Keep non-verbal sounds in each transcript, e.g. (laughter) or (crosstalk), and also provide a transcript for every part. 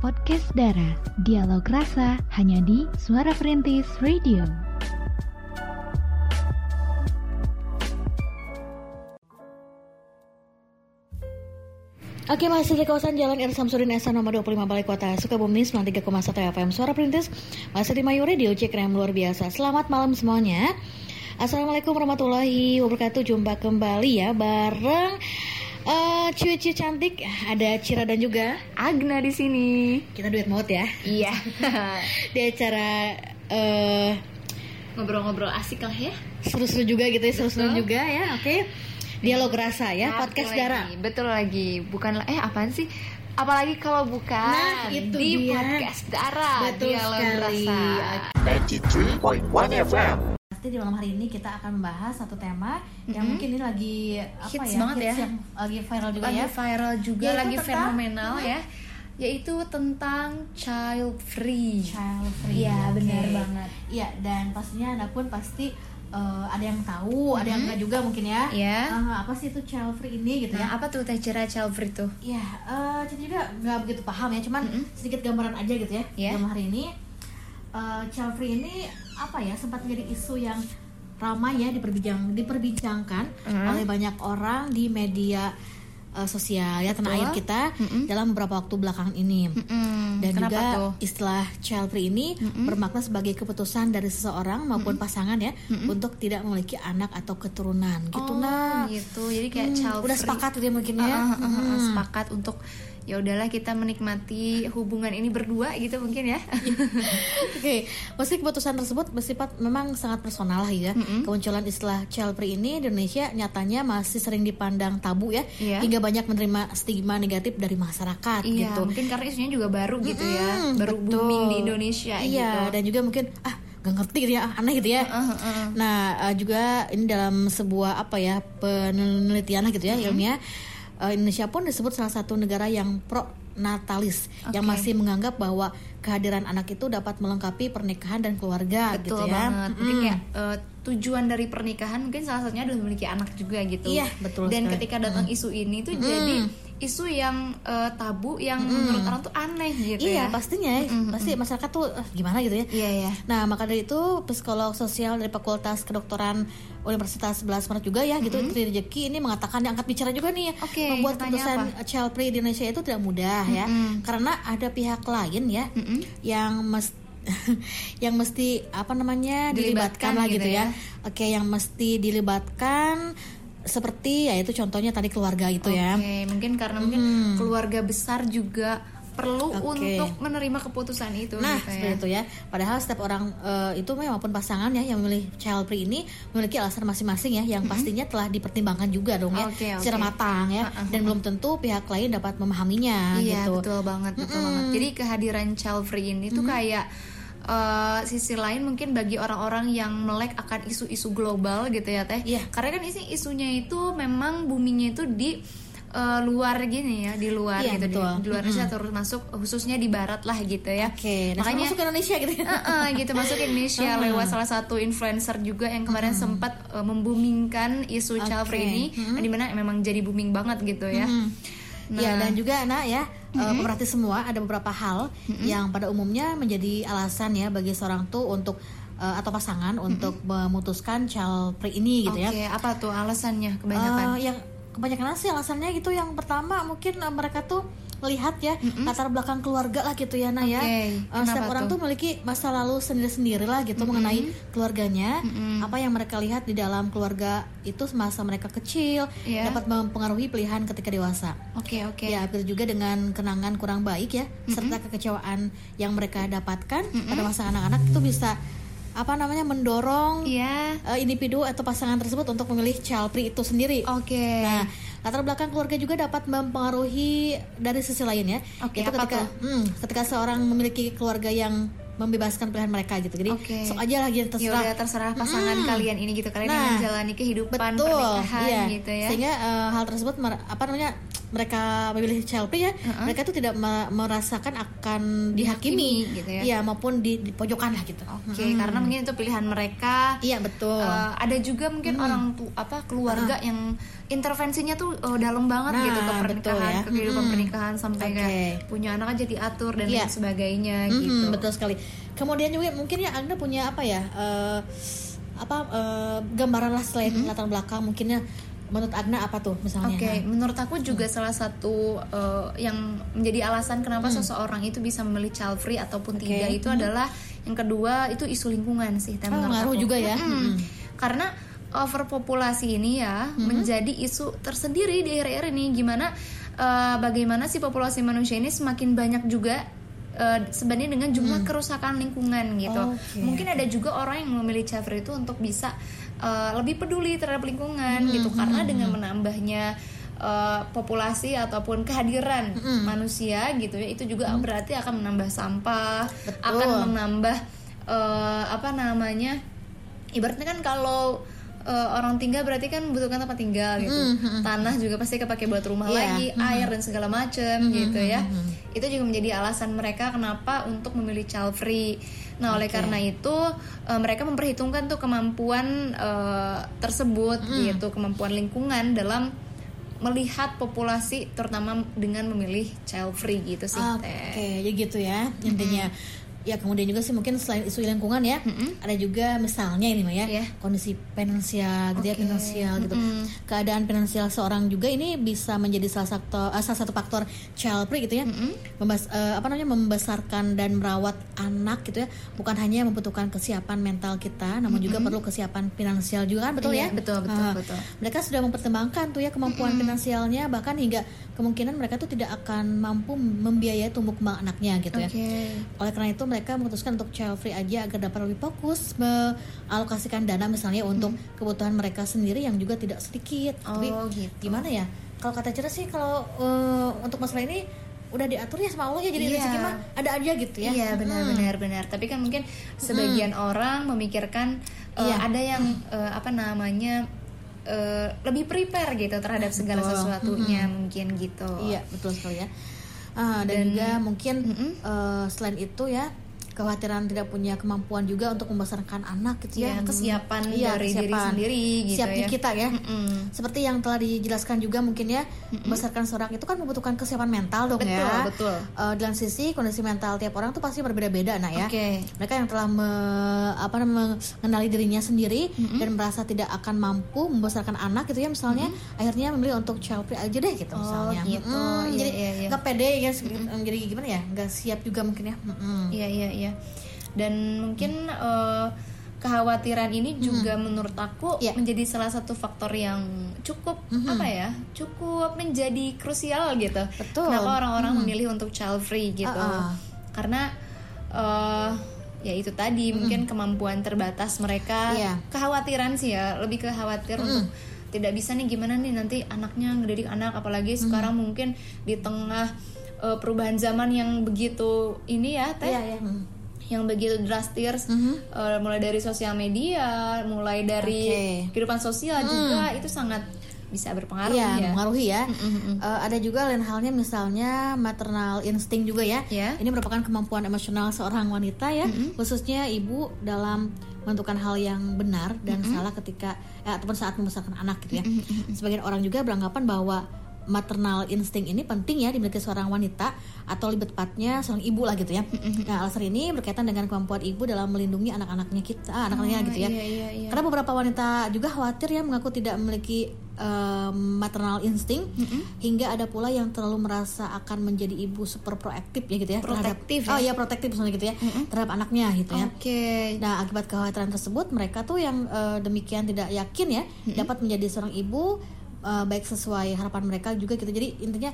podcast Dara. Dialog rasa hanya di Suara Perintis Radio. Oke masih di kawasan Jalan R. Samsudin Esa nomor 25 Balai Kota Sukabumi 93,1 FM Suara Perintis Masih di Mayu Radio Cek yang luar biasa Selamat malam semuanya Assalamualaikum warahmatullahi wabarakatuh Jumpa kembali ya bareng uh, cuci cantik Ada Cira dan juga Agna di sini. Kita duet maut ya Iya. (laughs) Di acara uh, Ngobrol-ngobrol asik lah ya. seru-seru juga gitu ya Seru-seru juga ya Oke Dialog rasa ya Betul Podcast lagi, Dara Betul lagi. Bukan eh apaan sih? Apalagi kalau bukan Nah, itu di dia. podcast Dara Betul Dialog sekali. Rasa. 93.1 FM. Pasti di malam hari ini kita akan membahas satu tema yang mungkin ini lagi apa Hits ya, banget ya. yang lagi viral juga Lagi ya. viral juga, Yaitu lagi tentang- fenomenal ya. Yaitu tentang child free. Child free. Iya, Oke. benar banget. Iya, dan pastinya Anda pun pasti eh, ada yang tahu, ada yang enggak juga mungkin ya. Iya. Eh, apa sih itu child free ini gitu Nah, ya? apa tuh teh cara child free tuh? Iya, eh jadi juga nggak begitu paham ya, cuman sedikit gambaran aja gitu ya. Iya. Dalam hari ini eh, child free ini apa ya sempat menjadi isu yang ramai ya diperbincang diperbincangkan Mhm. oleh banyak orang di media eh, sosial ya tanah Betul. air kita dalam beberapa waktu belakangan ini. Mm, Dan kenapa juga tuh? istilah child free ini bermakna sebagai keputusan dari seseorang maupun pasangan ya untuk tidak memiliki anak atau keturunan gitu oh, nah. gitu. Jadi kayak Hmm, child udah free. sepakat dia mungkin ya. Ah, ah, ah, Hmm. sepakat untuk ya udahlah kita menikmati hubungan ini berdua gitu mungkin ya. (laughs) Oke, meski keputusan tersebut bersifat memang sangat personal lah ya. Kemunculan istilah child free ini di Indonesia nyatanya masih sering dipandang tabu ya, Iya. hingga banyak menerima stigma negatif dari masyarakat Iya, gitu. mungkin karena isunya juga baru gitu ya, Mm, baru betul. booming di Indonesia Iya, gitu. dan juga mungkin ah gak ngerti gitu ya, ah, aneh gitu ya. Uh, uh, uh. Nah, eh, juga ini dalam sebuah apa ya penelitian gitu ya ilmiah eh, Indonesia pun disebut salah satu negara yang pro natalis yang Oke. masih menganggap bahwa kehadiran anak itu dapat melengkapi pernikahan dan keluarga Betul gitu ya. banget. Mungkin Mm. kayak eh, tujuan dari pernikahan mungkin salah satunya adalah memiliki anak juga gitu. Iya, betul Dan sekali. ketika datang isu ini tuh jadi isu yang eh, tabu yang menurut orang tuh aneh gitu Iya, ya. pastinya pasti masyarakat tuh eh, gimana gitu ya. Iya, iya. Nah, maka dari itu psikolog sosial dari Fakultas Kedokteran Universitas 11 Maret juga ya gitu Tri Rejeki ini mengatakan yang angkat bicara juga nih Oke, membuat keputusan apa? child free di Indonesia itu tidak mudah ya karena ada pihak lain ya yang mes- (laughs) yang mesti apa namanya dilibatkan, Dilibatkan lah gitu gitu ya. ya. Oke, yang mesti dilibatkan seperti ya itu contohnya tadi keluarga itu ya. Oke, mungkin karena mungkin keluarga besar juga perlu Oke. untuk menerima keputusan itu Nah, gitu ya. seperti itu ya. Padahal setiap orang eh, itu maupun pasangan ya yang memilih child free ini memiliki alasan masing-masing ya yang pastinya telah dipertimbangkan juga dong ya Oke, oke. secara matang ya dan belum tentu pihak lain dapat memahaminya Iya gitu. betul banget betul banget. Jadi kehadiran child free ini tuh kayak eh, sisi lain mungkin bagi orang-orang yang melek akan isu-isu global gitu ya teh. Iya. Karena kan isi isunya itu memang boomingnya itu di eh, luar gini ya, di luar Iya, gitu, di- betul. di, luar Indonesia terus masuk khususnya di barat lah gitu ya. Oke, nah makanya masuk ke Indonesia gitu ya. Heeh, gitu masuk ke Indonesia lewat salah satu influencer juga yang kemarin sempat uh, membumingkan isu child free Oke. ini, di mana memang jadi booming banget gitu ya. Nah. Ya dan juga nak ya eh, pemerhati semua ada beberapa hal yang pada umumnya menjadi alasan ya bagi seorang tuh untuk eh, atau pasangan untuk memutuskan child free ini gitu Oke, ya. apa tuh alasannya kebanyakan? Eh, yang kebanyakan sih alasannya gitu yang pertama mungkin eh, mereka tuh melihat ya latar belakang keluarga lah gitu ya nah ya Oke, Eh, setiap kenapa orang tuh? tuh memiliki masa lalu sendiri-sendiri lah gitu mengenai keluarganya apa yang mereka lihat di dalam keluarga itu semasa mereka kecil Iya. dapat mempengaruhi pilihan ketika dewasa Oke, oke. Ya, begitu juga dengan kenangan kurang baik ya, serta kekecewaan yang mereka dapatkan pada masa anak-anak itu bisa apa namanya mendorong Iya. eh, individu atau pasangan tersebut untuk memilih child free itu sendiri. Oke. Nah, latar belakang keluarga juga dapat mempengaruhi dari sisi lain ya. Oke, itu apa ketika tuh? hmm, ketika seorang memiliki keluarga yang membebaskan pilihan mereka gitu. Jadi Oke. sok aja lah gitu ya terserah. udah terserah pasangan kalian ini gitu kalian yang Nah, menjalani kehidupan Betul, pernikahan iya. gitu ya. Sehingga eh, hal tersebut apa namanya mereka memilih free ya, mereka tuh tidak me- merasakan akan dihakimi, Dihakimi gitu ya. Iya, maupun di, di pojokan lah gitu. Oke, karena mungkin itu pilihan mereka. Iya betul. Eh, ada juga mungkin orang tu apa keluarga yang intervensinya tuh eh, dalam banget Nah, gitu ke betul pernikahan, ya. ke kehidupan Mm-mm. pernikahan sampai Oke. kayak punya anak aja diatur dan lain sebagainya Mhm, gitu. betul sekali. Kemudian juga mungkin ya Agda punya apa ya? eh, apa eh, gambaran lah selain latar belakang mungkinnya menurut Agna apa tuh misalnya? Oke, Nah, menurut aku juga salah satu eh, yang menjadi alasan kenapa seseorang itu bisa memilih child free ataupun Oke. tidak itu adalah yang kedua itu isu lingkungan sih. Oh, ngaruh aku. juga ya. Mm-mm. Mm-mm. Karena overpopulasi ini ya menjadi isu tersendiri di akhir-akhir ini. Gimana eh, bagaimana sih populasi manusia ini semakin banyak juga eh, sebanding dengan jumlah kerusakan lingkungan gitu. Oke. Mungkin ada juga orang yang memilih free itu untuk bisa uh, lebih peduli terhadap lingkungan gitu karena dengan menambahnya uh, populasi ataupun kehadiran manusia gitu ya itu juga berarti akan menambah sampah Betul. akan menambah uh, apa namanya ibaratnya kan kalau uh, orang tinggal berarti kan membutuhkan tempat tinggal gitu. Tanah juga pasti kepake buat rumah Iya. lagi air dan segala macam gitu ya. itu juga menjadi alasan mereka kenapa untuk memilih child free. Nah oleh karena itu uh, mereka memperhitungkan tuh kemampuan uh, tersebut gitu kemampuan lingkungan dalam melihat populasi terutama dengan memilih child free gitu sih Oke, Teh. jadi gitu ya intinya. Ya kemudian juga sih mungkin selain isu lingkungan ya, ada juga misalnya ini mah ya Iya. kondisi finansial gitu ya Oke. finansial gitu. Keadaan finansial seorang juga ini bisa menjadi salah satu eh, salah satu faktor child free gitu ya. Membas- eh, apa namanya membesarkan dan merawat anak gitu ya. Bukan hanya membutuhkan kesiapan mental kita, namun juga perlu kesiapan finansial juga kan betul Iya, ya? betul, betul, Ah, betul. Mereka sudah mempertimbangkan tuh ya kemampuan finansialnya bahkan hingga kemungkinan mereka tuh tidak akan mampu membiayai tumbuh kembang anaknya gitu ya. Oke. Oleh karena itu mereka memutuskan untuk child free aja agar dapat lebih fokus mengalokasikan dana misalnya untuk kebutuhan mereka sendiri yang juga tidak sedikit. Tapi Oh, gitu. gimana ya? Kalau kata Cira sih kalau eh, untuk masalah ini udah diatur ya sama Allah ya jadi Iya. rezeki mah ada aja gitu ya. Iya benar Hmm. benar benar. Tapi kan mungkin sebagian orang memikirkan uh, Iya. ada yang uh, apa namanya uh, lebih prepare gitu terhadap segala Betul. sesuatunya mungkin gitu. Iya betul sekali ya. Ah, dan, Dan- juga mungkin Mm-mm. eh, selain itu ya kekhawatiran tidak punya kemampuan juga untuk membesarkan anak gitu ya. Iya, kesiapan Iya, dari diri kesiapan. sendiri gitu Siapnya ya. kita ya. Mm-mm. Seperti yang telah dijelaskan juga mungkin ya, membesarkan seorang itu kan membutuhkan kesiapan mental dong Betul, ya. betul. Di lain sisi kondisi mental tiap orang tuh pasti berbeda-beda nah ya. Oke. Mereka yang telah me- apa mengenali dirinya sendiri dan merasa tidak akan mampu membesarkan anak gitu ya misalnya, akhirnya memilih untuk child free aja deh gitu Oh, misalnya. gitu. Mm-mm, Iya, jadi iya, iya. nggak pede ya, jadi gimana ya, nggak siap juga mungkin ya. Mm-mm. Iya iya iya. Dan mungkin uh, kekhawatiran ini juga menurut aku Iya. menjadi salah satu faktor yang cukup apa ya? Cukup menjadi krusial gitu. Betul. Kenapa orang-orang memilih untuk child free gitu? Ah, ah. Karena uh, ya itu tadi mungkin kemampuan terbatas mereka. Iya. Kekhawatiran sih ya, lebih kekhawatir untuk tidak bisa nih gimana nih nanti anaknya ngedidik anak apalagi sekarang mungkin di tengah uh, perubahan zaman yang begitu ini ya teh Iya, iya. Mm. Yang begitu drastis eh, mulai dari sosial media mulai dari Oke. kehidupan sosial juga itu sangat bisa berpengaruh Iya, ya mempengaruhi ya. Eh, ada juga lain halnya misalnya maternal insting juga ya. Ya. Ini merupakan kemampuan emosional seorang wanita ya, khususnya ibu dalam menentukan hal yang benar dan salah ketika eh, ataupun saat membesarkan anak gitu ya. Sebagian orang juga beranggapan bahwa maternal insting ini penting ya dimiliki seorang wanita atau lebih tepatnya seorang ibu lah gitu ya. Nah, alasan ini berkaitan dengan kemampuan ibu dalam melindungi anak-anaknya kita, ah, anak-anaknya gitu ya. iya, iya, iya. Karena beberapa wanita juga khawatir ya mengaku tidak memiliki um, maternal insting hingga ada pula yang terlalu merasa akan menjadi ibu super proaktif ya gitu ya Protektif terhadap, ya? oh iya protektif misalnya gitu ya terhadap anaknya gitu ya. oke Nah akibat kekhawatiran tersebut mereka tuh yang eh, demikian tidak yakin ya dapat menjadi seorang ibu eh, baik sesuai harapan mereka juga gitu jadi intinya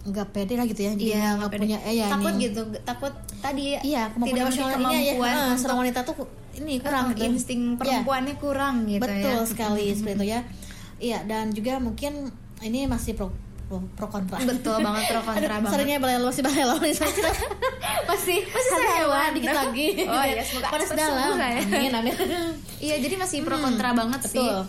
nggak pede lah gitu ya Iya, nggak punya eh, ya, takut ini. gitu takut tadi ya iya tidak memiliki emosional ini ya kemampuan eh, untuk- seorang wanita tuh ini kurang gitu. insting Iya. perempuannya kurang gitu Betul ya sekali (laughs) seperti itu ya. Iya dan juga mungkin ini masih pro pro, pro kontra Betul banget pro kontra Aduh, banget. seringnya balelo nih (laughs) saya kira Masih masih saya hewan dikit lagi Oh iya, semoga pada cepat dalam ya. amin amin (laughs) Iya, jadi masih pro kontra banget sih. betul.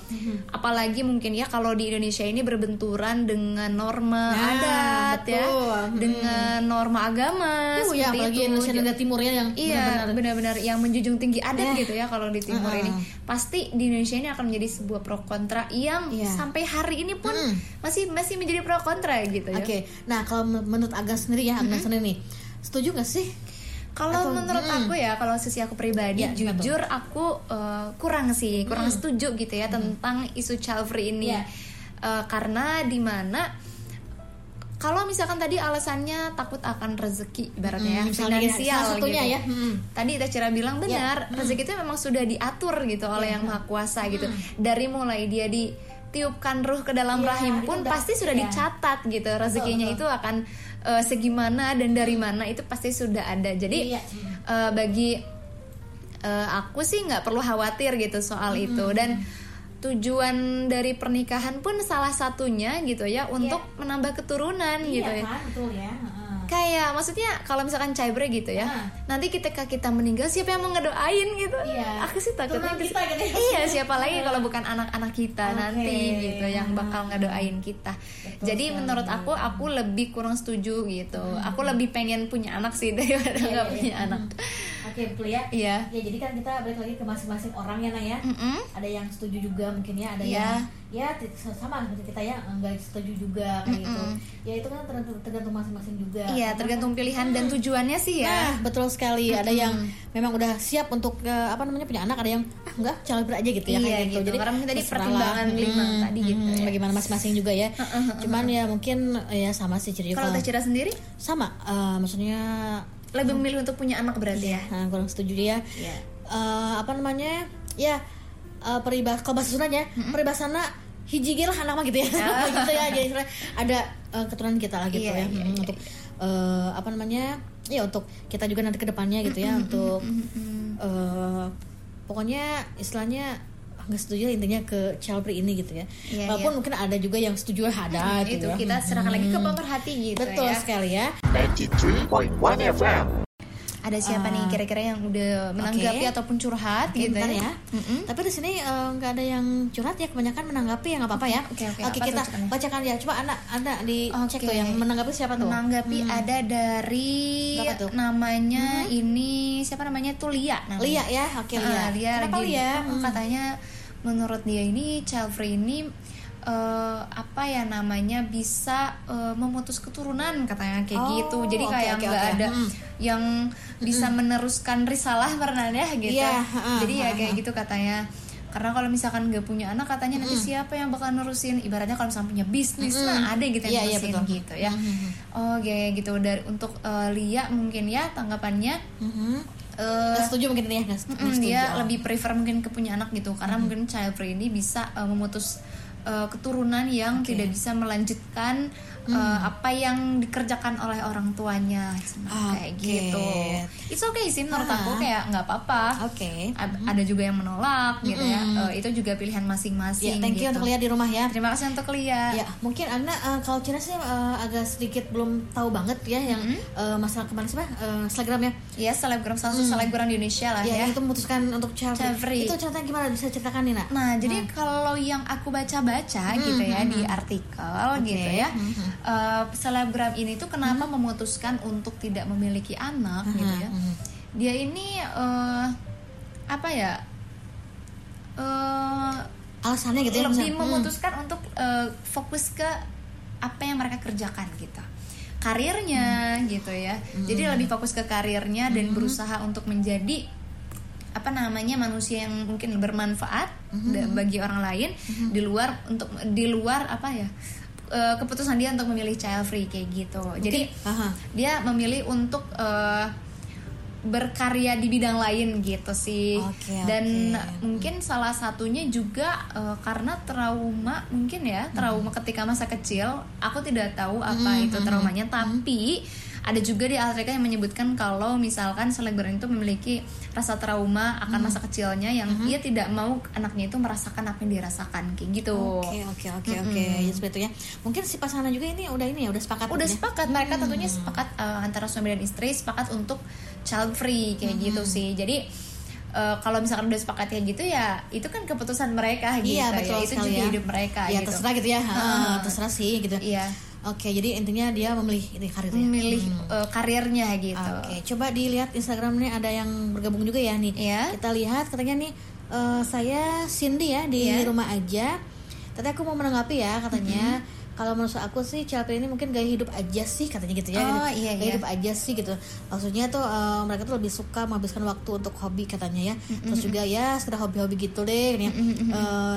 Apalagi mungkin ya kalau di Indonesia ini berbenturan dengan norma Nah, adat ya, betul. Hmm. dengan norma agama uh, ya apalagi itu. Indonesia negara timur ya yang Iya, benar-benar yang menjunjung tinggi adat Eh. gitu ya kalau di timur Uh-uh. ini. Pasti di Indonesia ini akan menjadi sebuah pro kontra yang Iya. sampai hari ini pun Hmm. masih masih menjadi pro kontra gitu ya. Oke, nah kalau men- menurut Aga sendiri ya, Aga sendiri nih, setuju gak sih? Kalau menurut mm. aku ya, kalau sisi aku pribadi, Ya, jujur aku eh, kurang sih, kurang setuju gitu ya tentang isu child free ini. Ya. Eh, karena di mana kalau misalkan tadi alasannya takut akan rezeki, ibaratnya ya, Hmm, misalnya ya, finansial salah satunya gitu. ya. Hmm. Tadi Teh Cira bilang benar, rezeki itu memang sudah diatur gitu oleh yang maha kuasa gitu. Dari mulai dia ditiupkan ruh ke dalam Iya, rahim pun udah- pasti sudah iya. dicatat gitu rezekinya itu akan eh, segimana dan dari mana itu pasti sudah ada. Jadi Iya. eh, bagi eh, aku sih nggak perlu khawatir gitu soal itu dan tujuan dari pernikahan pun salah satunya gitu ya untuk menambah keturunan gitu ya kan, betul ya. Kayak maksudnya kalau misalkan cyber gitu ya Ah. nanti ketika kita meninggal siapa yang mau ngedoain gitu Iya. aku sih takutnya kita gitu ya. iya siapa lagi kalau bukan anak-anak kita Oke. nanti gitu yang bakal ngedoain kita jadi menurut aku aku lebih kurang setuju gitu aku lebih pengen punya anak sih (laughs) daripada nggak punya anak Betul ya. iya Ya jadi kan kita balik lagi ke masing-masing orang ya, Nak ya. Mm-mm. Ada yang setuju juga mungkin ya, ada Iya. yang ya sama seperti kita ya enggak setuju juga kayak gitu. Mm-mm. Ya itu kan tergantung, tergantung masing-masing juga. iya tergantung pilihan dan tujuannya sih ya Nah, betul sekali. Ada yang memang udah siap untuk eh, apa namanya punya anak, ada yang ah enggak calon aja gitu ya Iya, kayak gitu. Karena mungkin tadi pertimbangan lima Hmm, tadi gitu hmm, ya. Bagaimana masing-masing juga ya. Cuman ya mungkin ya sama sih jadi kalau Teh Cira sendiri sama eh, maksudnya lebih memilih untuk punya anak berarti ya nah, kurang setuju dia. Iya. Eh, apa namanya? Ya eh, peribahasa kalau bahasa Sundanya peribahasana hiji ge lah anak mah gitu ya. (laughs) gitu ya. Jadi ada eh, keturunan kita lah gitu Iya, ya. iya, Hmm, iya, untuk eh, apa namanya? Ya untuk kita juga nanti ke depannya gitu ya untuk eh, pokoknya istilahnya nggak setuju intinya ke child free ini gitu ya. Iya, Walaupun iya. mungkin ada juga yang setuju ada itu gitu ya. kita serahkan lagi ke pemerhati gitu Betul ya sekali ya. 93.1 FM. ada siapa nih kira-kira yang udah menanggapi Oke. ataupun curhat Oke, gitu bentar ya, ya. Mm-mm. Tapi di sini eh, nggak ada yang curhat ya, kebanyakan menanggapi ya nggak apa-apa ya. Oke, oke. Apa tuh kita curhatnya? bacakan ya. Coba anak anak di cek Oke. tuh yang menanggapi siapa tuh? menanggapi ada dari tuh? namanya ini siapa namanya tuh Lia namanya. Lia ya, oke Lia. Ah, Lia Kenapa lagi Lia? Hmm, katanya menurut dia ini child free ini eh, apa ya namanya bisa eh, memutus keturunan katanya kayak Oh, gitu. Jadi oke, kayak nggak oke. ada Hmm. yang bisa meneruskan risalah pernah ya gitu ha, jadi ya kayak gitu katanya. Karena kalau misalkan nggak punya anak katanya nanti siapa yang bakal nerusin? Ibaratnya kalau misalnya punya bisnis nah ada gitu yang Iya, iya, nerusin betul. gitu ya. Oh kayak gitu. Dari untuk eh, Lia mungkin ya tanggapannya. Mhm. Nggak setuju mungkin ya, nggak Mm-mm, setuju. dia Oh. lebih prefer mungkin ke punya anak gitu karena mungkin child free ini bisa uh, memutus uh, keturunan yang tidak bisa melanjutkan uh, apa yang dikerjakan oleh orang tuanya Nah, kayak gitu. It's okay sih menurut Ah. aku kayak nggak apa-apa. Oke. Ad- Ada juga yang menolak gitu ya. Uh, itu juga pilihan Ya, masing-masing. thank you gitu. untuk lihat di rumah ya. Terima kasih untuk Lia. Ya, mungkin Agna eh, kalau Cina sih eh, agak sedikit belum tahu banget ya yang eh, masalah kemarin siapa? Eh, Instagram ya. Ya selebgram salah satu selebgram di Indonesia lah Ya, ya. itu memutuskan untuk free. Itu ceritanya gimana? Bisa ceritakan nih, Nak? Nah, jadi kalau yang aku baca-baca gitu ya di artikel gitu ya, eh, selebgram ini tuh kenapa memutuskan untuk tidak memiliki anak gitu ya? Dia ini eh, apa ya? eh Alasannya gitu ya. lebih misalnya. Hmm. memutuskan untuk eh, fokus ke apa yang mereka kerjakan gitu karirnya Hmm. gitu ya jadi lebih fokus ke karirnya dan berusaha untuk menjadi apa namanya manusia yang mungkin bermanfaat Hmm. da- bagi orang lain di luar untuk di luar apa ya eh, keputusan dia untuk memilih child free kayak gitu. Jadi Aha. dia memilih untuk eh, berkarya di bidang lain gitu sih. Oke, dan oke. mungkin salah satunya juga eh, karena trauma mungkin ya trauma ketika masa kecil aku tidak tahu apa itu traumanya. tapi ada juga di artikel yang menyebutkan kalau misalkan selebgram itu memiliki rasa trauma akan masa kecilnya yang dia tidak mau anaknya itu merasakan apa yang dirasakan kayak gitu. Oke oke oke oke. Ya seperti itu ya. Mungkin si pasangan juga ini udah ini ya udah sepakat udah ya? sepakat. Mereka tentunya sepakat eh, antara suami dan istri sepakat untuk child free kayak gitu sih. Jadi eh, kalau misalkan udah sepakat kayak gitu ya itu kan keputusan mereka gitu Iya ya. betul itu sekali juga ya. hidup mereka Ya gitu. terserah gitu ya. Ah, terserah sih gitu. iya Oke jadi intinya dia memilih ini karirnya. memilih eh, karirnya gitu Hmm. Oke, coba dilihat Instagramnya ada yang bergabung juga ya nih. Iya. Kita lihat katanya nih eh, saya Cindy ya di Iya. rumah aja. Tadi aku mau menanggapi ya katanya. Kalau menurut aku sih free ini mungkin gaya hidup aja sih katanya gitu ya. Oh, Gitu. iya, gaya iya. hidup aja sih gitu. Maksudnya tuh eh, mereka tuh lebih suka menghabiskan waktu untuk hobi katanya ya. Terus juga ya sekedar hobi-hobi gitu deh. Nih. Eh,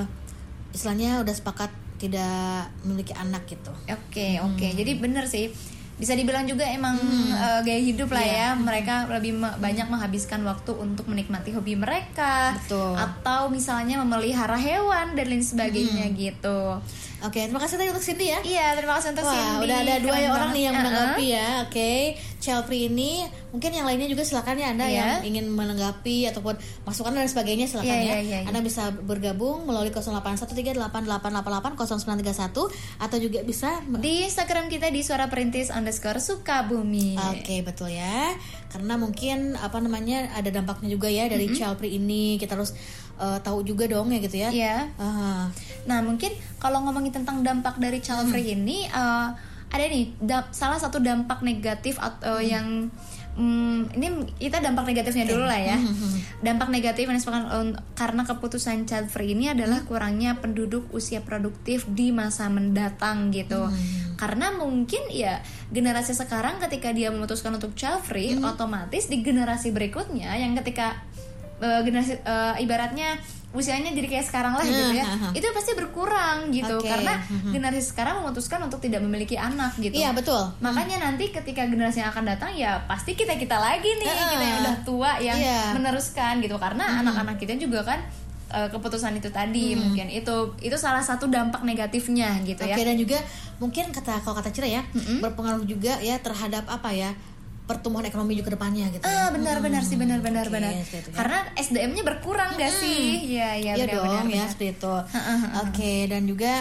istilahnya udah sepakat tidak memiliki anak gitu. Oke oke. Jadi bener sih. Bisa dibilang juga emang eh, gaya hidup lah ya. Mereka lebih me- banyak menghabiskan waktu untuk menikmati hobi mereka. Betul. atau misalnya memelihara hewan dan lain sebagainya gitu. Oke, terima kasih tadi untuk Cindy ya. iya terima kasih untuk Wah, Cindy. udah ada dua ya orang nih yang menanggapi ya. Oke, child free ini mungkin yang lainnya juga silakan ya Anda Iya. yang ingin menanggapi ataupun masukan dan sebagainya silakan Iya, ya. iya, iya, iya. Anda bisa bergabung melalui 081388880938 atau juga bisa di Instagram kita di suara perintis underscore Sukabumi Oke betul ya karena mungkin apa namanya ada dampaknya juga ya dari child free ini kita harus eh, tahu juga dong ya gitu ya. Iya. Ah, Nah mungkin kalau ngomongin tentang dampak dari child free ini eh, ada nih da- salah satu dampak negatif atau yang hmm, ini kita dampak negatifnya dulu lah ya. Dampak negatif yang disebabkan eh, karena keputusan child free ini adalah kurangnya penduduk usia produktif di masa mendatang gitu. Karena mungkin ya generasi sekarang ketika dia memutuskan untuk child free otomatis di generasi berikutnya yang ketika eh, generasi eh, ibaratnya usianya jadi kayak sekarang lah gitu ya. Hmm, itu pasti berkurang gitu. Oke. karena generasi sekarang memutuskan untuk tidak memiliki anak gitu. Iya betul. makanya nanti ketika generasi yang akan datang ya pasti kita kita lagi nih Heeh. kita yang udah tua yang Iya. meneruskan gitu. Karena anak-anak kita juga kan eh, keputusan itu tadi mungkin. Itu itu salah satu dampak negatifnya gitu Oke ya dan juga mungkin kata kalau kata Cira ya berpengaruh juga ya terhadap apa ya pertumbuhan ekonomi juga depannya gitu. Ah ya. benar-benar sih benar-benar Oke, benar. seperti itu ya. Karena SDM-nya berkurang gak sih? Iya iya Iya benar-benar. dong ya benar. seperti itu. Oke dan juga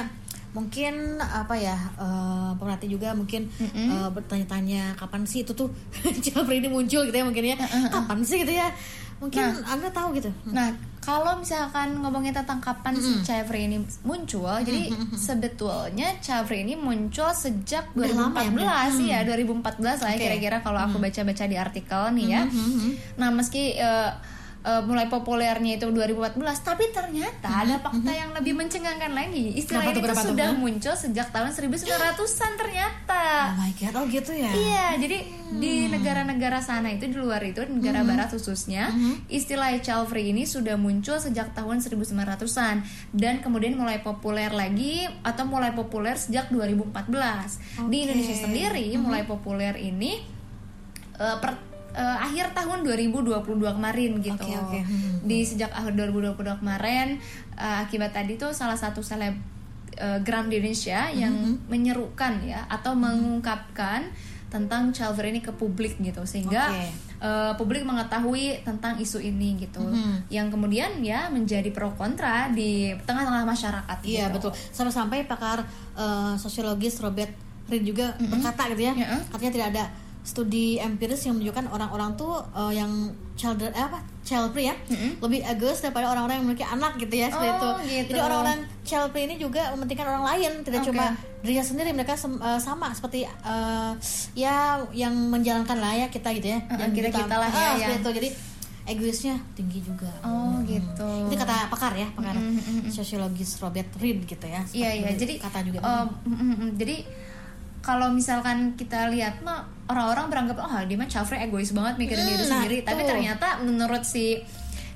mungkin apa ya eh, pemerhati juga mungkin eh, bertanya-tanya kapan sih itu tuh (laughs) free ini muncul gitu ya mungkin ya kapan sih gitu ya mungkin anda tahu gitu Nah, kalau misalkan ngomongin tentang kapan si child free ini muncul, jadi sebetulnya free ini muncul sejak Udah lama ya, 2014 sih ya, 2014 lah Oke. kira-kira kalau aku baca-baca di artikel nih ya. Nah, meski eh, eh, mulai populernya itu 2014, tapi ternyata ada fakta yang lebih mencengangkan lagi. Istilah Berapa ini tuh, tuh berapa tuh, sudah muncul sejak tahun 1900-an ternyata. oh my god oh gitu ya Iya, jadi di negara-negara sana itu di luar itu negara barat khususnya, istilah child free ini sudah muncul sejak tahun 1900-an dan kemudian mulai populer lagi atau mulai populer sejak 2014. Di Oke. Indonesia sendiri mulai populer ini eh, per eh, akhir tahun 2022 kemarin gitu. Oke, oke. Hmm. Di sejak akhir 2022 kemarin eh, akibat tadi tuh salah satu seleb eh, gram di Indonesia yang menyerukan ya atau mengungkapkan tentang child free ini ke publik gitu sehingga Oke. eh, publik mengetahui tentang isu ini gitu yang kemudian ya menjadi pro kontra di tengah-tengah masyarakat Iya gitu. betul. Sampai-sampai pakar eh, sosiologis Robert Reed juga berkata gitu ya, Iya. katanya tidak ada studi empiris yang menunjukkan orang-orang tuh eh, yang child eh, apa child free ya lebih egois daripada orang-orang yang memiliki anak gitu ya seperti Oh, itu. gitu. Jadi orang-orang child free ini juga mementingkan orang lain, tidak Oke. cuma dirinya sendiri mereka sem- eh, sama seperti eh, ya yang menjalankan lah ya kita gitu ya. Uh-uh, yang kita-kita lah ya, Ah, yang- seperti itu. Jadi egoisnya tinggi juga. Oh gitu. Itu kata pakar ya, pakar sosiologis Robert Reed gitu ya. Iya iya jadi kata juga. eh, mm, mm, mm. jadi kalau misalkan kita lihat mah orang-orang beranggap oh dia mah child free egois banget mikirin diri Hmm, sendiri. Nah, tapi tuh. ternyata menurut si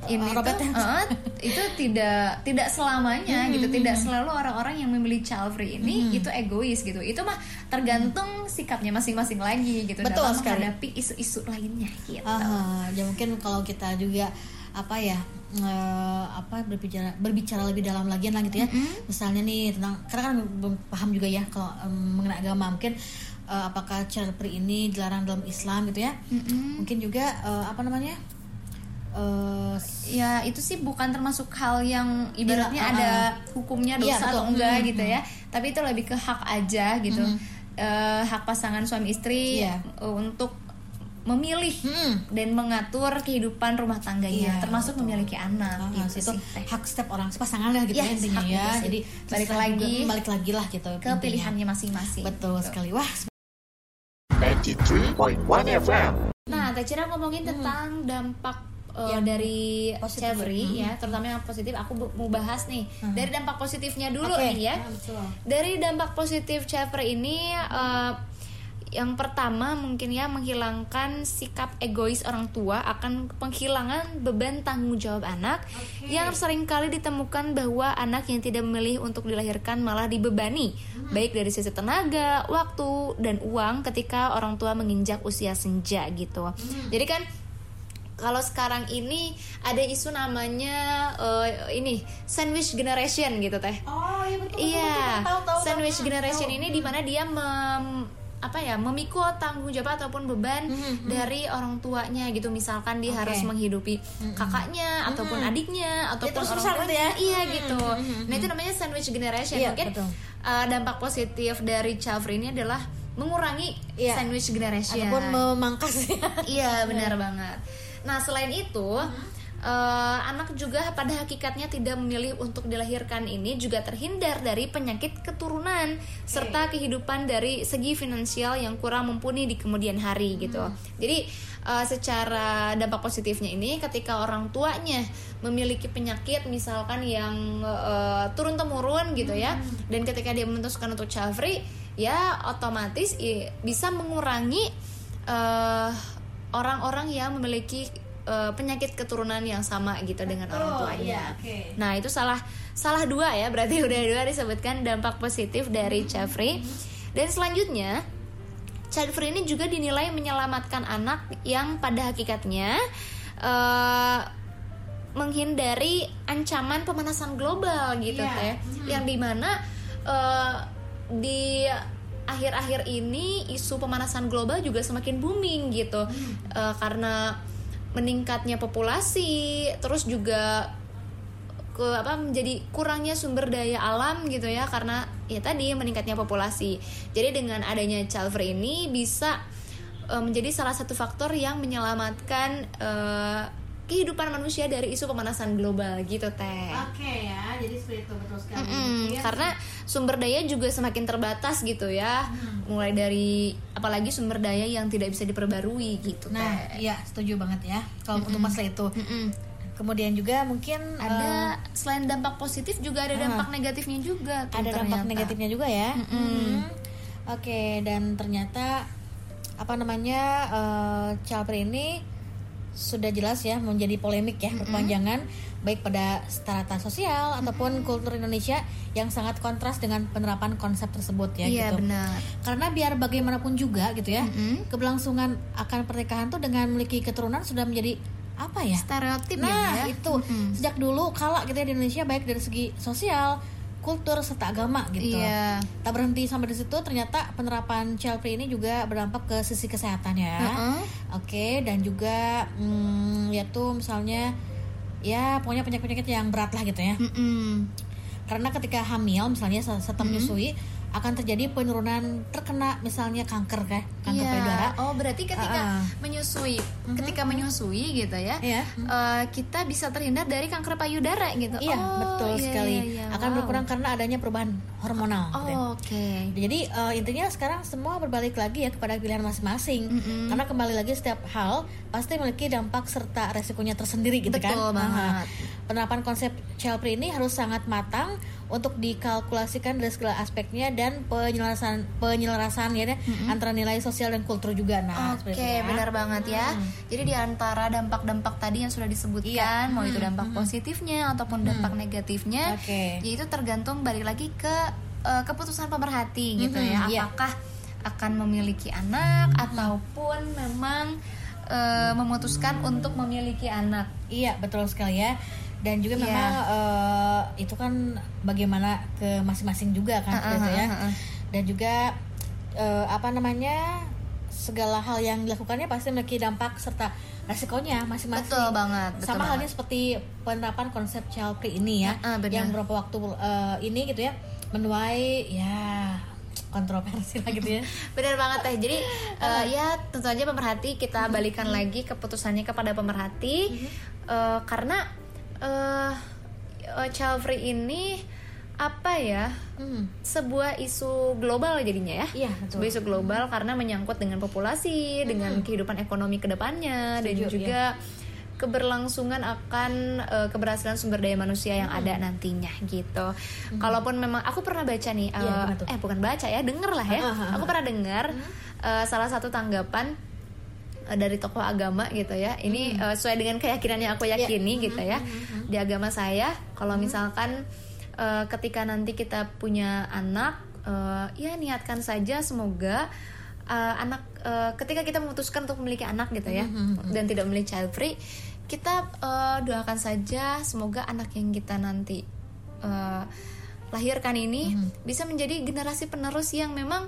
ini Uh, Robert. tuh, eh, itu tidak tidak selamanya Hmm, gitu. tidak selalu orang-orang yang memilih child free ini itu egois gitu. Itu mah tergantung sikapnya masing-masing lagi gitu Betul dalam sekali. menghadapi isu-isu lainnya gitu. Ah, ya mungkin kalau kita juga apa ya eh, apa berbicara berbicara lebih dalam lagi lah gitu ya. Misalnya nih tentang karena kan belum paham juga ya kalau em, mengenai agama. Mungkin eh, apakah child free ini dilarang dalam Islam gitu ya. Mungkin juga eh, apa namanya eh, ya itu sih bukan termasuk hal yang ibaratnya Iya, ada hukumnya Iya, dosa betul. atau enggak Hmm, gitu ya. Tapi itu lebih ke hak aja gitu. Eh, hak pasangan suami istri Iya. eh, untuk memilih hmm, dan mengatur kehidupan rumah tangganya Iya, termasuk betul. memiliki anak Ah, gitu itu sih hak setiap orang pasangan lah gitu ya Yes, intinya hak ya gitu sih. jadi Balik lagi juga- balik lagi lah gitu ke intinya. pilihannya masing-masing betul Gitu. sekali wah 93.1 FM. Nah, Teh Cira ngomongin tentang dampak uh, Yang dari positif. Hmm. ya, terutama yang positif. Aku mau bahas nih Hmm. dari dampak positifnya dulu Oke. nih ya. Ah, betul. Dari dampak positif free ini, uh, yang pertama mungkin ya menghilangkan sikap egois orang tua akan penghilangan beban tanggung jawab anak yang sering kali ditemukan bahwa anak yang tidak memilih untuk dilahirkan malah dibebani baik dari sisi tenaga, waktu dan uang ketika orang tua menginjak usia senja gitu. Jadi kan kalau sekarang ini ada isu namanya eh, ini sandwich generation gitu teh. oh iya betul Iya, tahu tahu sandwich tahu. generation Tahu. ini di mana dia mem, apa ya memikul tanggung jawab ataupun beban dari orang tuanya gitu. Misalkan dia Oke. harus menghidupi kakaknya ataupun adiknya ataupun terus orang gitu ya. tuanya. Iya gitu. Nah itu namanya sandwich generation. Iya, Mungkin betul. uh, dampak positif dari child free ini adalah mengurangi Iya. sandwich generation. ataupun memangkas ya Iya benar banget. Nah selain itu eh, anak juga pada hakikatnya tidak memilih untuk dilahirkan ini juga terhindar dari penyakit keturunan serta kehidupan dari segi finansial yang kurang mumpuni di kemudian hari gitu. Jadi eh, secara dampak positifnya ini ketika orang tuanya memiliki penyakit misalkan yang eh, turun temurun gitu ya dan ketika dia memutuskan untuk child free ya otomatis bisa mengurangi eh, orang-orang yang memiliki eh, penyakit keturunan yang sama gitu dengan orang tuanya. iya, oke. Nah itu salah salah dua ya berarti (laughs) udah dua disebutkan dampak positif dari child free. Dan selanjutnya child free ini juga dinilai menyelamatkan anak yang pada hakikatnya eh, menghindari ancaman pemanasan global gitu Iya. teh, yang di mana eh, di akhir-akhir ini isu pemanasan global juga semakin booming gitu Eh, karena meningkatnya populasi terus juga ke apa menjadi kurangnya sumber daya alam gitu ya karena ya tadi meningkatnya populasi. Jadi dengan adanya child ini bisa eh, menjadi salah satu faktor yang menyelamatkan eh, kehidupan manusia dari isu pemanasan global gitu teh Oke ya, jadi seperti itu betul sekali. Mm-mm, Iya. karena sumber daya juga semakin terbatas gitu ya mulai dari apalagi sumber daya yang tidak bisa diperbarui gitu Nah, Teh. iya setuju banget ya kalau untuk masalah itu. Mm-mm. Kemudian juga mungkin ada selain dampak positif juga ada dampak negatifnya juga tuh ada dampak ternyata. negatifnya juga ya. Hmm. Oke, dan ternyata apa namanya free ini sudah jelas ya menjadi polemik ya berpanjangan baik pada strata sosial ataupun kultur Indonesia yang sangat kontras dengan penerapan konsep tersebut ya iya gitu. benar Karena biar bagaimanapun juga gitu ya, Mm-mm. keberlangsungan akan pernikahan tuh dengan memiliki keturunan sudah menjadi apa ya? stereotip Nah, ya itu Mm-mm. sejak dulu kala gitu ya di Indonesia baik dari segi sosial, kultur serta agama gitu. iya Tak berhenti sampai di situ ternyata penerapan child free ini juga berdampak ke sisi kesehatan ya. Heeh. Oke, dan juga hmm, yaitu misalnya ya pokoknya penyakit-penyakit yang berat lah gitu ya. Mm-mm. Karena ketika hamil misalnya setelah menyusui akan terjadi penurunan terkena misalnya kanker kayak kanker Iya. payudara. Oh berarti ketika Ah, ah. menyusui, ketika menyusui gitu ya, Iya. eh, kita bisa terhindar dari kanker payudara gitu. Iya, Oh, betul iya, sekali. iya, iya. Akan Wow. berkurang karena adanya perubahan hormonal. gitu ya. Oh, Oke. Jadi eh, intinya sekarang semua berbalik lagi ya kepada pilihan masing-masing. Mm-mm. Karena kembali lagi setiap hal pasti memiliki dampak serta resikonya tersendiri gitu kan. Betul banget. Aha. Penerapan konsep child free ini harus sangat matang untuk dikalkulasikan dari segala aspeknya dan penyelarasan penyelarasan ya deh, antara nilai sosial dan kultur juga. Nah, Oke, itu ya. benar banget ya. Jadi di antara dampak-dampak tadi yang sudah disebutkan, Iya. mau itu dampak positifnya ataupun dampak negatifnya, Oke. yaitu tergantung balik lagi ke eh, keputusan pemerhati gitu Mhm, ya. iya. Apakah akan memiliki anak ataupun memang eh, memutuskan untuk memiliki anak. Iya betul sekali ya. Dan juga Iya. memang eh, itu kan bagaimana ke masing-masing juga kan Uh-uh, gitu ya. Dan juga eh, apa namanya segala hal yang dilakukannya pasti memiliki dampak serta resikonya masing-masing. Betul banget, betul Sama halnya banget. seperti penerapan konsep child free ini ya, benar. yang beberapa waktu eh, ini gitu ya menuai ya kontroversi lah gitu ya. (laughs) Benar banget teh. Jadi eh, ya tentu aja pemerhati kita balikan lagi keputusannya kepada pemerhati Eh, karena eh eh, child free ini apa ya Hmm. sebuah isu global jadinya ya. Iya, betul. Sebuah isu global karena menyangkut dengan populasi, dengan kehidupan ekonomi ke depannya dan Setuju, juga keberlangsungan akan eh, keberhasilan sumber daya manusia yang ada nantinya gitu. Kalaupun memang aku pernah baca nih, gimana tuh? eh bukan baca ya, denger lah ya. Aku pernah dengar eh, salah satu tanggapan eh, dari tokoh agama gitu ya. Ini eh, sesuai dengan keyakinan yang aku yakini gitu ya. Di agama saya, kalau misalkan eh, ketika nanti kita punya anak, eh, ya niatkan saja semoga eh, anak eh, ketika kita memutuskan untuk memiliki anak gitu ya dan tidak memiliki child free, kita eh, doakan saja semoga anak yang kita nanti eh, lahirkan ini bisa menjadi generasi penerus yang memang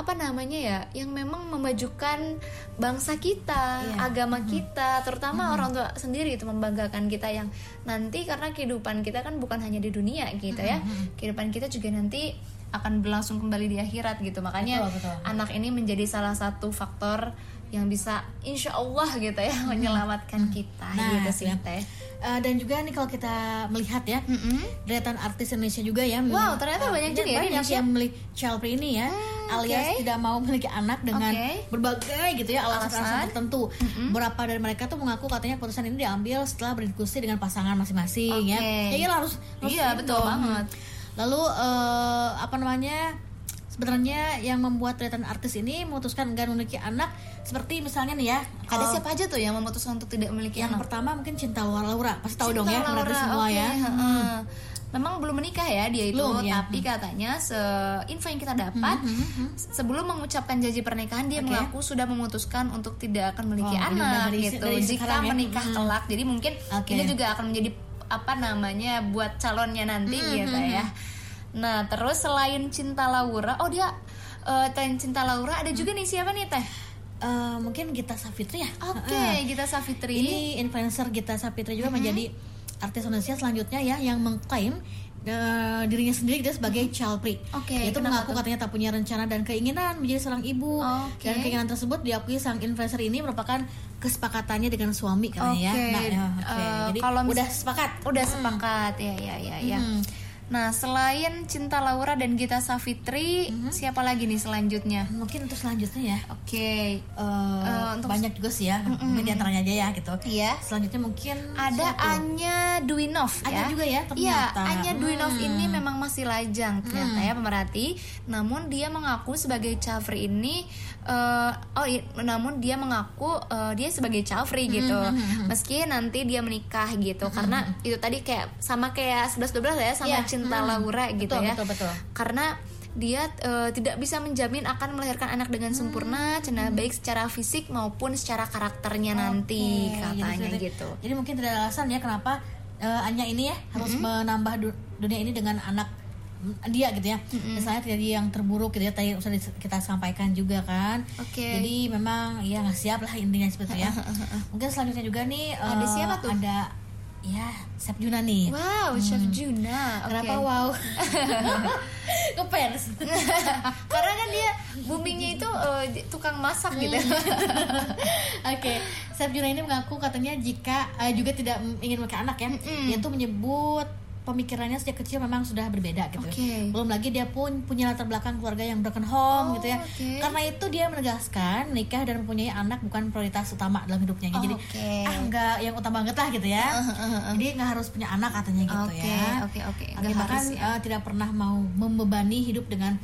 apa namanya ya yang memang memajukan bangsa kita Iya. agama kita terutama orang tua sendiri itu membanggakan kita yang nanti karena kehidupan kita kan bukan hanya di dunia gitu ya. Kehidupan kita juga nanti akan berlangsung kembali di akhirat gitu. Makanya Betul, betul. anak ini menjadi salah satu faktor yang bisa insya Allah gitu ya menyelamatkan kita Nah, gitu sih ya. teh Eh, dan juga nih kalau kita melihat ya deretan artis Indonesia juga ya Wow, ternyata banyak juga ya banyak Indonesia. yang memilih child free ini ya alias oke. tidak mau memiliki anak dengan Oke. berbagai gitu ya alasan-alasan Alasan. tertentu beberapa dari mereka tuh mengaku katanya keputusan ini diambil setelah berdiskusi dengan pasangan masing-masing ya Oke. ya iya harus, harus Iya, betul dong. banget. lalu eh, apa namanya sebenarnya yang membuat deretan artis ini memutuskan enggan memiliki anak seperti misalnya nih ya ada kalau- siapa aja tuh yang memutuskan untuk tidak memiliki yang anak pertama mungkin cinta Laura, pasti tahu dong ya Laura, semua oke, ya heeh. Memang belum menikah ya dia itu, Belum, ya. tapi katanya se info yang kita dapat sebelum mengucapkan janji pernikahan dia Oke. mengaku sudah memutuskan untuk tidak akan memiliki Oh, anak dari- gitu. dari Jika ya? menikah Mhm. kelak, jadi mungkin Oke. ini juga akan menjadi apa namanya buat calonnya nanti gitu ya. Nah terus selain cinta Laura, oh dia eh selain cinta Laura ada juga nih siapa nih teh? Eh, mungkin Gita Savitri ya Oke, Heeh. Gita Savitri. ini influencer Gita Savitri juga menjadi artis Indonesia selanjutnya ya yang mengklaim eh, dirinya sendiri gitu sebagai child free. Oke, Itu kenapa mengaku tuh? katanya tak punya rencana dan keinginan menjadi seorang ibu. Oke. Dan keinginan tersebut diakui sang influencer ini merupakan kesepakatannya dengan suami katanya ya. Oke, Nah, ya, oke. eh, Jadi kalau mis- udah sepakat. Udah sepakat ya ya ya ya. Hmm. Nah selain Cinta Laura dan Gita Savitri, Hmm. siapa lagi nih selanjutnya? Mungkin untuk selanjutnya ya. Oke, eh, Eh, untuk- banyak juga sih ya. Mungkin di antaranya aja ya gitu. Iya. Selanjutnya mungkin Ada siapa tuh? Anya Duinov Ada ya. juga ya, Iya, ternyata. Anya Duinov Hmm. ini memang masih lajang ternyata ya pemerhati. Namun dia mengaku sebagai free ini eh, oh iya, namun dia mengaku eh, dia sebagai child free gitu. Hmm, Meski nanti dia menikah gitu karena itu tadi kayak sama kayak 11 12 ya sama Iya, Cinta hmm. Laura gitu Betul, ya. betul, betul. Karena dia eh, tidak bisa menjamin akan melahirkan anak dengan sempurna, cina baik secara fisik maupun secara karakternya nanti Oke, katanya jadi- gitu. Jadi mungkin tidak ada alasan ya kenapa eh, Anya ini ya harus menambah du- dunia ini dengan anak mm, dia gitu ya. Misalnya terjadi yang terburuk gitu ya tadi sudah dis- kita sampaikan juga kan. Oke. Jadi memang ya nggak siap lah intinya seperti itu ya. (laughs) mungkin selanjutnya juga nih Ada siapa tuh? Ada ya Sep Juna nih. Wow, Chef Juna. Oke. Kenapa wow? (laughs) Ngefans. (laughs) Karena kan dia boomingnya itu eh, tukang masak gitu. (laughs) Oke, Chef Juna ini mengaku katanya jika eh, juga tidak mm, ingin memiliki anak ya, dia tuh menyebut pemikirannya sejak kecil memang sudah berbeda gitu. Oke. Belum lagi dia pun punya latar belakang keluarga yang broken home Oh, gitu ya. oke. Karena itu dia menegaskan nikah dan mempunyai anak bukan prioritas utama dalam hidupnya. Oh, Jadi oke. ah nggak yang utama banget lah gitu ya. Jadi nggak harus punya anak katanya gitu Oke, ya. oke, oke. Dia Nggak bahkan ya. eh, tidak pernah mau membebani hidup dengan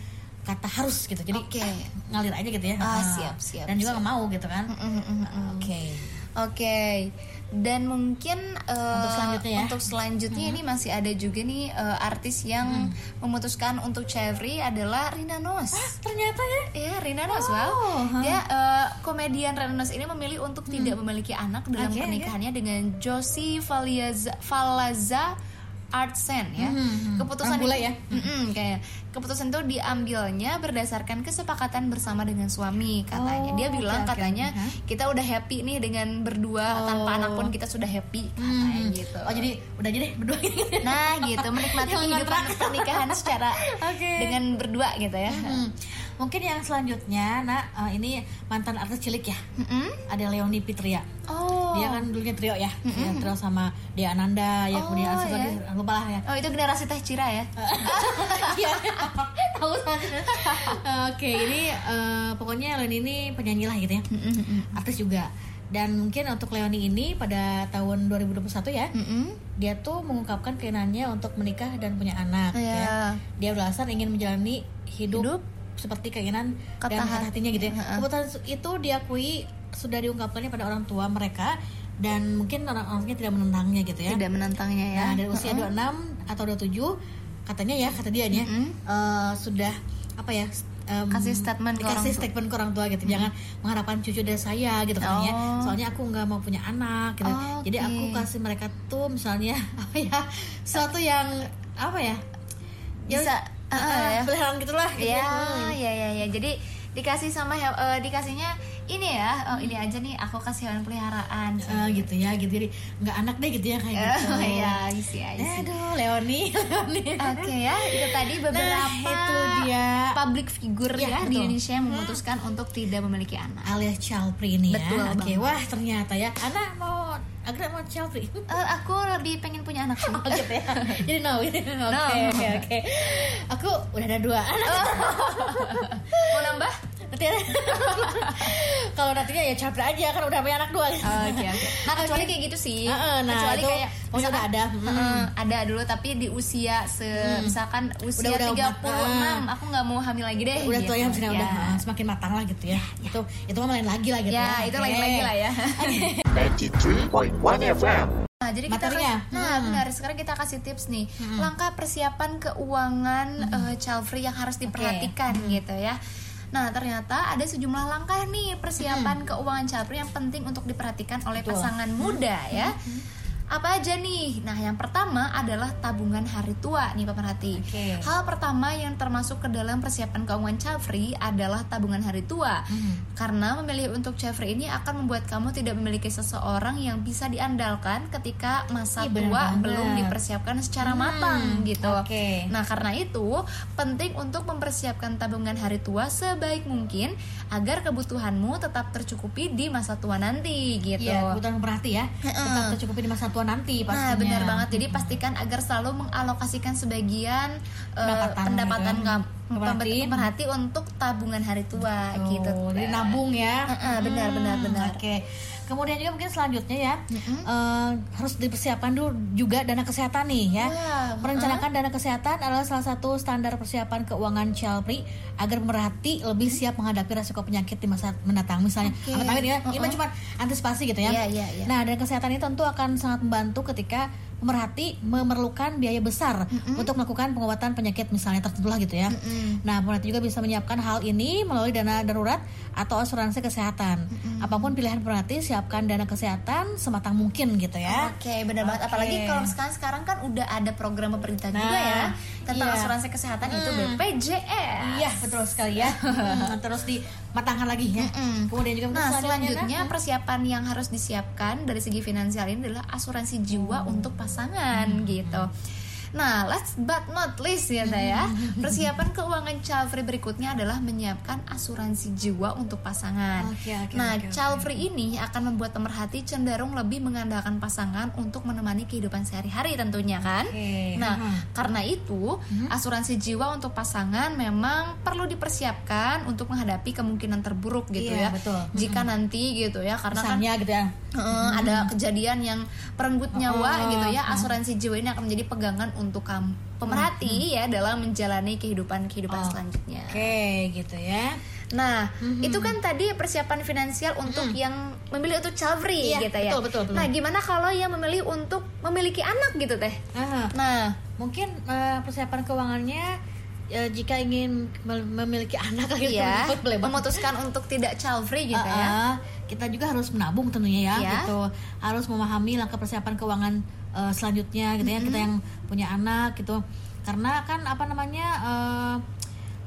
kata harus gitu. Jadi Oke. ah, ngalir aja gitu ya. Ah, Ah. siap, siap, Dan juga siap. nggak mau gitu kan. Mm, mm, mm. Oke. Oke. Dan mungkin eh, Untuk selanjutnya ya. untuk selanjutnya ini masih ada juga nih eh, artis yang memutuskan untuk free adalah Rina Nose. Ternyata ya. Iya, Rina Nose, Oh, wow. huh. Dia eh, komedian Rina Nose ini memilih untuk tidak memiliki anak dalam oke. pernikahannya dengan Josie Falaza Artsen ya. Keputusan Orang bule itu- ya? Mm-mm, kayak keputusan itu diambilnya berdasarkan kesepakatan bersama dengan suami katanya. Dia Oh, bilang oke, oke. katanya Hah? kita udah happy nih dengan berdua tanpa Oh. anak pun kita sudah happy katanya Hmm. gitu. Oh jadi udah aja deh berdua gitu. Nah gitu menikmati kehidupan pernikahan secara (laughs) Oke. dengan berdua gitu ya. Hmm. Mungkin yang selanjutnya, nah eh, ini mantan artis cilik ya, Mm-mm. ada Leoni Pitria. Oh. Dia kan dulunya trio ya, ya, trio sama Dia Ananda, ya Oh, kemudian satu iya. lagi lupa lah ya. Oh itu generasi Teh Cira ya? (laughs) Iya, tahu Oke, ini eh, pokoknya Leoni ini penyanyi lah gitu ya, artis juga. Dan mungkin untuk Leoni ini pada tahun 2021 ya, Mm-mm. dia tuh mengungkapkan keinginannya untuk menikah dan punya anak. Iya. Ya. Dia beralasan ingin menjalani hidup, Hidup. Seperti keinginan Kata dan hati. hatinya gitu ya. Heeh. Keputusan itu diakui sudah diungkapkannya pada orang tua mereka dan mungkin orang-orangnya tidak menentangnya gitu ya. Tidak menentangnya ya. Nah, dari usia 26 atau 27 katanya ya kata dia nih ya, Mm-mm. eh, sudah apa ya em, Kasih statement ke kasih orang statement ke orang tua gitu jangan mengharapkan cucu dari saya gitu katanya Oh. soalnya aku nggak mau punya anak gitu Oh, jadi oke. aku kasih mereka tuh misalnya (laughs) apa ya sesuatu yang apa ya Bisa, ya, uh-uh, ya. peliharaan gitulah gitu Ya, Hmm. ya, ya, ya. Jadi dikasih sama eh, dikasihnya ini ya, oh, ini aja nih aku kasih hewan peliharaan. Eh, gitu ya gitu jadi nggak anak deh gitu ya kayak gitu Oh, (laughs) ya, isi aja. aduh Leoni (laughs) Leoni Oke ya, itu tadi beberapa Nah, itu dia. public figure Iya, ya di betul. Indonesia yang memutuskan untuk tidak memiliki anak. alias Chalpri ini Betul ya. Oke, banget. wah ternyata ya. Anak mau agak mau Chalpri. (laughs) Eh, aku lebih pengen punya anak sih. Oh gitu ya. Jadi (laughs) no. Oke, oke, oke. Aku udah ada dua anak. (laughs) Mau nambah? Nanti. Kalau nantinya ya Chalpri aja kan udah punya anak dua. Oke oke. Nah kecuali kayak gitu sih. Heeh, nah, kecuali itu kayak pokoknya udah ada. Hmm. Heeh, ada dulu tapi di usia se misalkan usia Udah, udah, 36 ah. aku nggak mau hamil lagi deh. Udah gitu. tua ya maksudnya Ya. udah uh, semakin matang lah gitu ya. Itu itu mah lain lagi lah gitu Ya, ya. itu lain lagi lah ya. 93.1 FM. Nah, jadi kita Materinya. kasih, nah Hmm. benar. Sekarang kita kasih tips nih, langkah persiapan keuangan eh, child free yang harus diperhatikan gitu ya. Nah, ternyata ada sejumlah langkah nih persiapan keuangan child free yang penting untuk diperhatikan oleh Betul. pasangan muda ya. Apa aja nih? Nah, yang pertama adalah tabungan hari tua nih pemerhati. Oke. Hal pertama yang termasuk ke dalam persiapan keuangan free adalah tabungan hari tua. Hmm. Karena memilih untuk free ini akan membuat kamu tidak memiliki seseorang yang bisa diandalkan ketika masa Ih, bener tua banget. belum dipersiapkan secara Hmm, matang gitu. oke. Nah, karena itu penting untuk mempersiapkan tabungan hari tua sebaik mungkin agar kebutuhanmu tetap tercukupi di masa tua nanti gitu. Iya, kebutuhan pemerhati ya. Tetap tercukupi di masa tua nanti pastinya. Nah, benar banget. Jadi pastikan agar selalu mengalokasikan sebagian eh, Pendapatan pendapatan gitu Pemerhati. pemerhati untuk tabungan hari tua Oh, gitu. Jadi nabung ya. Heeh, benar, benar, benar. Oke. Kemudian juga mungkin selanjutnya ya eh, harus dipersiapkan dulu juga dana kesehatan nih ya. Wah, Merencanakan dana kesehatan adalah salah satu standar persiapan keuangan Chalpri agar pemerhati lebih siap menghadapi resiko penyakit di masa mendatang. Misalnya, Oke. amit-amit ya, ini mah cuma antisipasi gitu ya. Iya, iya, iya. Nah, dana kesehatan ini tentu akan sangat membantu ketika pemerhati memerlukan biaya besar untuk melakukan pengobatan penyakit misalnya tertentu lah gitu ya. Nah, pemerhati juga bisa menyiapkan hal ini melalui dana darurat atau asuransi kesehatan. Apa pun pilihan pemerhati, siapkan dana kesehatan sematang mungkin gitu ya. Oke, benar banget. Oke. Apalagi kalau sekarang sekarang kan udah ada program pemerintah juga Nah, ya tentang iya. asuransi kesehatan itu BPJS. Iya, betul sekali ya. Hmm, (laughs) Terus dimatangkan lagi ya. Mm-mm. Kemudian juga Nah, selanjutnya nah, persiapan yang harus disiapkan dari segi finansial ini adalah asuransi jiwa Hmm. untuk pasangan gitu. Nah, last but not least ya saya, persiapan keuangan child free berikutnya adalah menyiapkan asuransi jiwa untuk pasangan. Oke, oke, nah, oke, oke. child free ini akan membuat pemerhati cenderung lebih mengandalkan pasangan untuk menemani kehidupan sehari-hari tentunya kan. Oke, Nah, mhm. karena itu asuransi jiwa untuk pasangan memang perlu dipersiapkan untuk menghadapi kemungkinan terburuk gitu Iya, ya. betul. Jika nanti gitu ya, karena kan misalnya gitu ya. Heeh, ada kejadian yang perenggut Oh, nyawa gitu ya asuransi jiwa ini akan menjadi pegangan untuk kamu pemerhati ya dalam menjalani kehidupan kehidupan Oh, selanjutnya Oke, gitu ya. Nah, itu kan tadi persiapan finansial untuk yang memilih untuk child free Iya, gitu ya. betul, betul, betul. Nah, gimana kalau yang memilih untuk memiliki anak gitu teh? Aha. Nah, mungkin eh, persiapan keuangannya eh, jika ingin mem- memiliki anak gitu iya, banget. memutuskan untuk tidak child free gitu Ah, ya. ah. kita juga harus menabung tentunya ya Iya. gitu harus memahami langkah persiapan keuangan eh, selanjutnya gitu ya kita yang punya anak gitu. Karena kan apa namanya eh,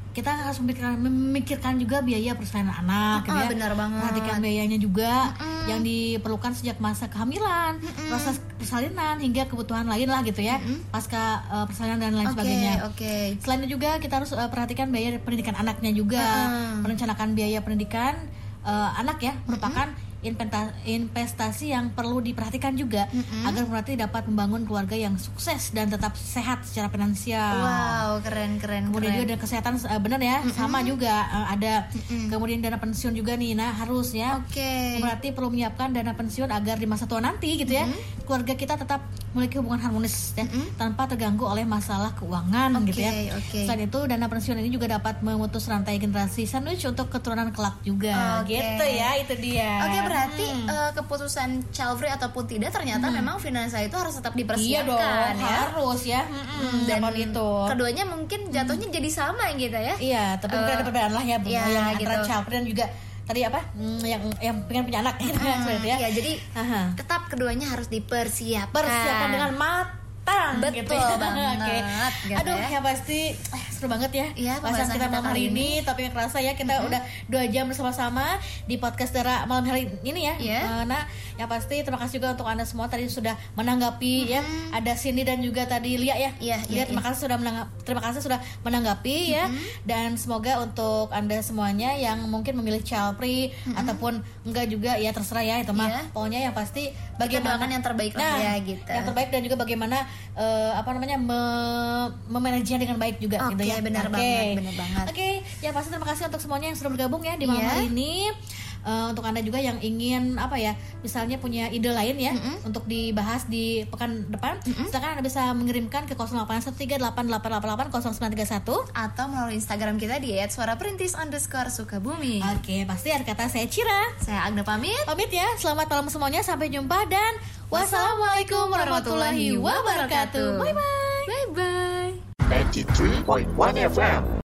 kita harus memikirkan, memikirkan juga biaya persalinan anak gitu Ah, ya. benar banget. perhatikan biayanya juga yang diperlukan sejak masa kehamilan proses persalinan hingga kebutuhan lain lah gitu ya pasca eh, persalinan dan lain Oke, sebagainya. oke. Selain itu juga kita harus uh, perhatikan biaya pendidikan anaknya juga, Mm-mm. merencanakan biaya pendidikan uh, anak ya merupakan inventa- investasi yang perlu diperhatikan juga agar berarti dapat membangun keluarga yang sukses dan tetap sehat secara finansial. Wow, keren keren Kemudian keren. juga ada kesehatan uh, benar ya, sama juga uh, ada kemudian dana pensiun juga nih, nah harus ya. Oke. Berarti perlu menyiapkan dana pensiun agar di masa tua nanti gitu ya, keluarga kita tetap memiliki hubungan harmonis ya, tanpa terganggu oleh masalah keuangan gitu ya. oke. Selain itu dana pensiun ini juga dapat memutus rantai generasi sandwich untuk keturunan kelak juga. Oke. Gitu ya, itu dia. Oke berarti eh, keputusan child free ataupun tidak ternyata memang finansial itu harus tetap Iya dipersiapkan dong, ya. harus ya. Mm-mm, Dan seperti itu. keduanya mungkin jatuhnya jadi sama gitu ya. Iya, tapi mungkin ada perbedaan lah ya, Bu. iya, yang antara gitu. child free dan juga tadi apa? Hmm, yang yang pengen punya anak (laughs) gitu itu ya. Iya, jadi Aha. tetap keduanya harus dipersiapkan. persiapan dengan matang Betul gitu ya. banget, (laughs) Oke. gitu Aduh ya. ya pasti eh, seru banget ya bahasan pembahasan kita kita malam hari kali ini tapi yang kerasa ya kita udah dua jam bersama-sama di podcast Dara malam hari ini ya Iya. Eh, nah yang pasti terima kasih juga untuk anda semua tadi sudah menanggapi ya ada Cindy dan juga tadi Lia ya Iya, Lia iya, terima kasih sudah menanggapi terima kasih sudah menanggapi ya dan semoga untuk anda semuanya yang mungkin memilih child free ataupun enggak juga ya terserah ya itu mah Iya. pokoknya yang pasti bagaimana yang terbaik Nah, ya gitu. yang terbaik dan juga bagaimana eh, apa namanya me- memanajenya dengan baik juga Oke, gitu ya. benar Oke. banget, benar banget. Oke, ya pasti terima kasih untuk semuanya yang sudah bergabung ya di malam Iya. hari ini. Eh, untuk anda juga yang ingin apa ya, misalnya punya ide lain ya untuk dibahas di pekan depan, silakan anda bisa mengirimkan ke 081388880931. Atau melalui Instagram kita di @suaraperintis underscore Sukabumi. Oke, pasti ada kata saya Cira. Saya Agna pamit. Pamit ya, selamat malam semuanya, sampai jumpa dan wassalamualaikum warahmatullahi wabarakatuh. Bye bye. Bye bye. 93.1 FM